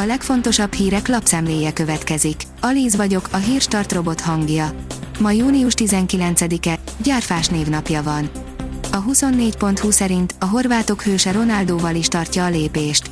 A legfontosabb hírek lapszemléje következik. Alíz vagyok, a hírstart robot hangja. Ma június 19-e, gyárfás névnapja van. A 24.20 szerint a horvátok hőse Ronaldóval is tartja a lépést.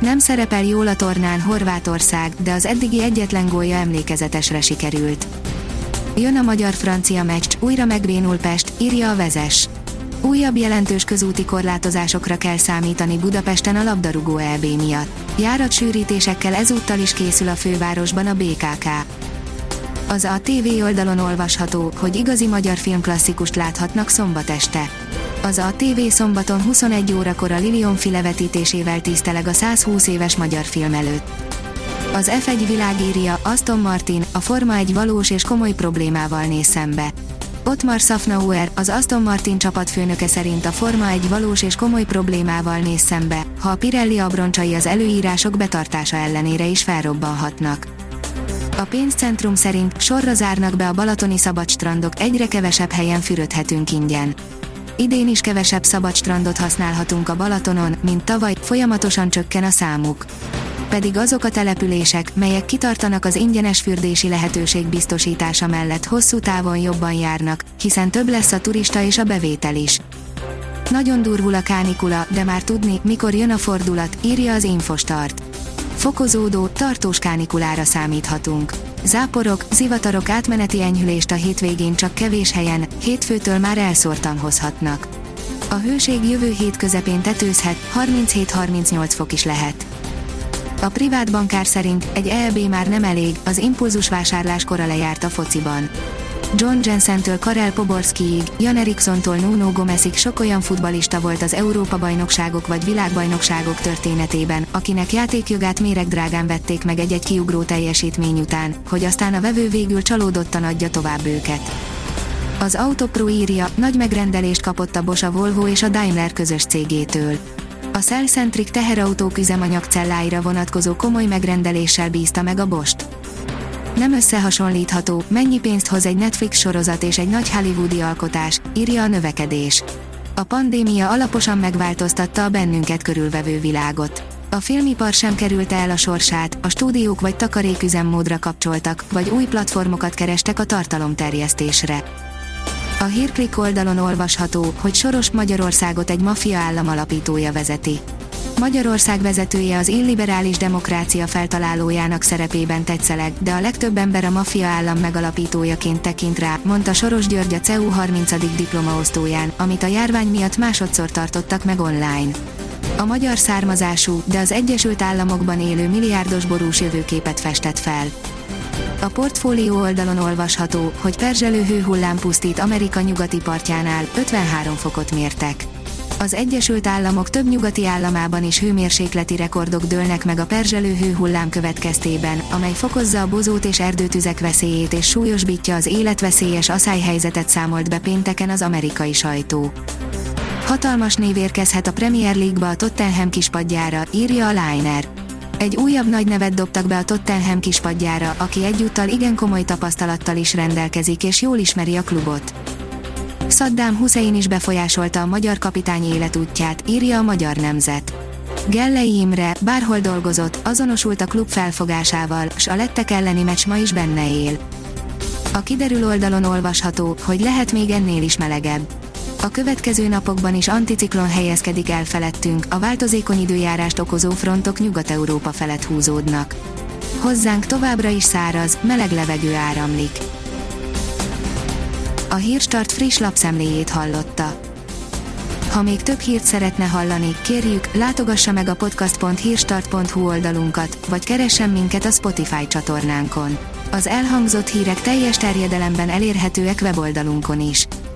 Nem szerepel jól a tornán Horvátország, de az eddigi egyetlen gólja emlékezetesre sikerült. Jön a magyar-francia meccs, újra megbénul Pest, írja a vezes. Újabb jelentős közúti korlátozásokra kell számítani Budapesten a labdarúgó EB miatt. Járatsűrítésekkel ezúttal is készül a fővárosban a BKK. Az a TV oldalon olvasható, hogy igazi magyar filmklasszikust láthatnak szombat este. Az a TV szombaton 21 órakor a Lilion filevetítésével tiszteleg a 120 éves magyar film előtt. Az F1 világírja Aston Martin a Forma egy valós és komoly problémával néz szembe. Ottmar Safnauer, az Aston Martin csapatfőnöke szerint a Forma egy valós és komoly problémával néz szembe, ha a Pirelli abroncsai az előírások betartása ellenére is felrobbanhatnak. A pénzcentrum szerint sorra zárnak be a balatoni szabadstrandok, egyre kevesebb helyen fürödhetünk ingyen. Idén is kevesebb szabadstrandot használhatunk a Balatonon, mint tavaly, folyamatosan csökken a számuk pedig azok a települések, melyek kitartanak az ingyenes fürdési lehetőség biztosítása mellett hosszú távon jobban járnak, hiszen több lesz a turista és a bevétel is. Nagyon durvul a kánikula, de már tudni, mikor jön a fordulat, írja az Infostart. Fokozódó, tartós kánikulára számíthatunk. Záporok, zivatarok átmeneti enyhülést a hétvégén csak kevés helyen, hétfőtől már elszórtan hozhatnak. A hőség jövő hét közepén tetőzhet, 37-38 fok is lehet. A privát bankár szerint egy EB már nem elég, az impulzus vásárlás kora lejárt a fociban. John Jensen-től Karel Poborskiig, Jan Eriksontól Nuno Gomezig sok olyan futbalista volt az Európa-bajnokságok vagy világbajnokságok történetében, akinek játékjogát méregdrágán vették meg egy-egy kiugró teljesítmény után, hogy aztán a vevő végül csalódottan adja tovább őket. Az Autopro írja, nagy megrendelést kapott a Bosch a Volvo és a Daimler közös cégétől a Cellcentric teherautók üzemanyagcelláira vonatkozó komoly megrendeléssel bízta meg a Bost. Nem összehasonlítható, mennyi pénzt hoz egy Netflix sorozat és egy nagy hollywoodi alkotás, írja a növekedés. A pandémia alaposan megváltoztatta a bennünket körülvevő világot. A filmipar sem kerülte el a sorsát, a stúdiók vagy takaréküzemmódra kapcsoltak, vagy új platformokat kerestek a tartalomterjesztésre. A hírklik oldalon olvasható, hogy Soros Magyarországot egy maffia állam alapítója vezeti. Magyarország vezetője az illiberális demokrácia feltalálójának szerepében tetszeleg, de a legtöbb ember a maffia állam megalapítójaként tekint rá, mondta Soros György a CEU 30. diplomaosztóján, amit a járvány miatt másodszor tartottak meg online. A magyar származású, de az Egyesült Államokban élő milliárdos borús jövőképet festett fel. A portfólió oldalon olvasható, hogy perzselő hőhullám pusztít Amerika nyugati partjánál, 53 fokot mértek. Az Egyesült Államok több nyugati államában is hőmérsékleti rekordok dőlnek meg a perzselő hőhullám következtében, amely fokozza a bozót és erdőtüzek veszélyét és súlyosbítja az életveszélyes aszályhelyzetet számolt be pénteken az amerikai sajtó. Hatalmas név érkezhet a Premier League-ba a Tottenham kispadjára, írja a Liner. Egy újabb nagy nevet dobtak be a Tottenham kispadjára, aki egyúttal igen komoly tapasztalattal is rendelkezik és jól ismeri a klubot. Saddam Hussein is befolyásolta a magyar kapitány életútját, írja a Magyar Nemzet. Gellei Imre, bárhol dolgozott, azonosult a klub felfogásával, s a lettek elleni meccs ma is benne él. A kiderül oldalon olvasható, hogy lehet még ennél is melegebb a következő napokban is anticiklon helyezkedik el felettünk, a változékony időjárást okozó frontok Nyugat-Európa felett húzódnak. Hozzánk továbbra is száraz, meleg levegő áramlik. A Hírstart friss lapszemléjét hallotta. Ha még több hírt szeretne hallani, kérjük, látogassa meg a podcast.hírstart.hu oldalunkat, vagy keressen minket a Spotify csatornánkon. Az elhangzott hírek teljes terjedelemben elérhetőek weboldalunkon is.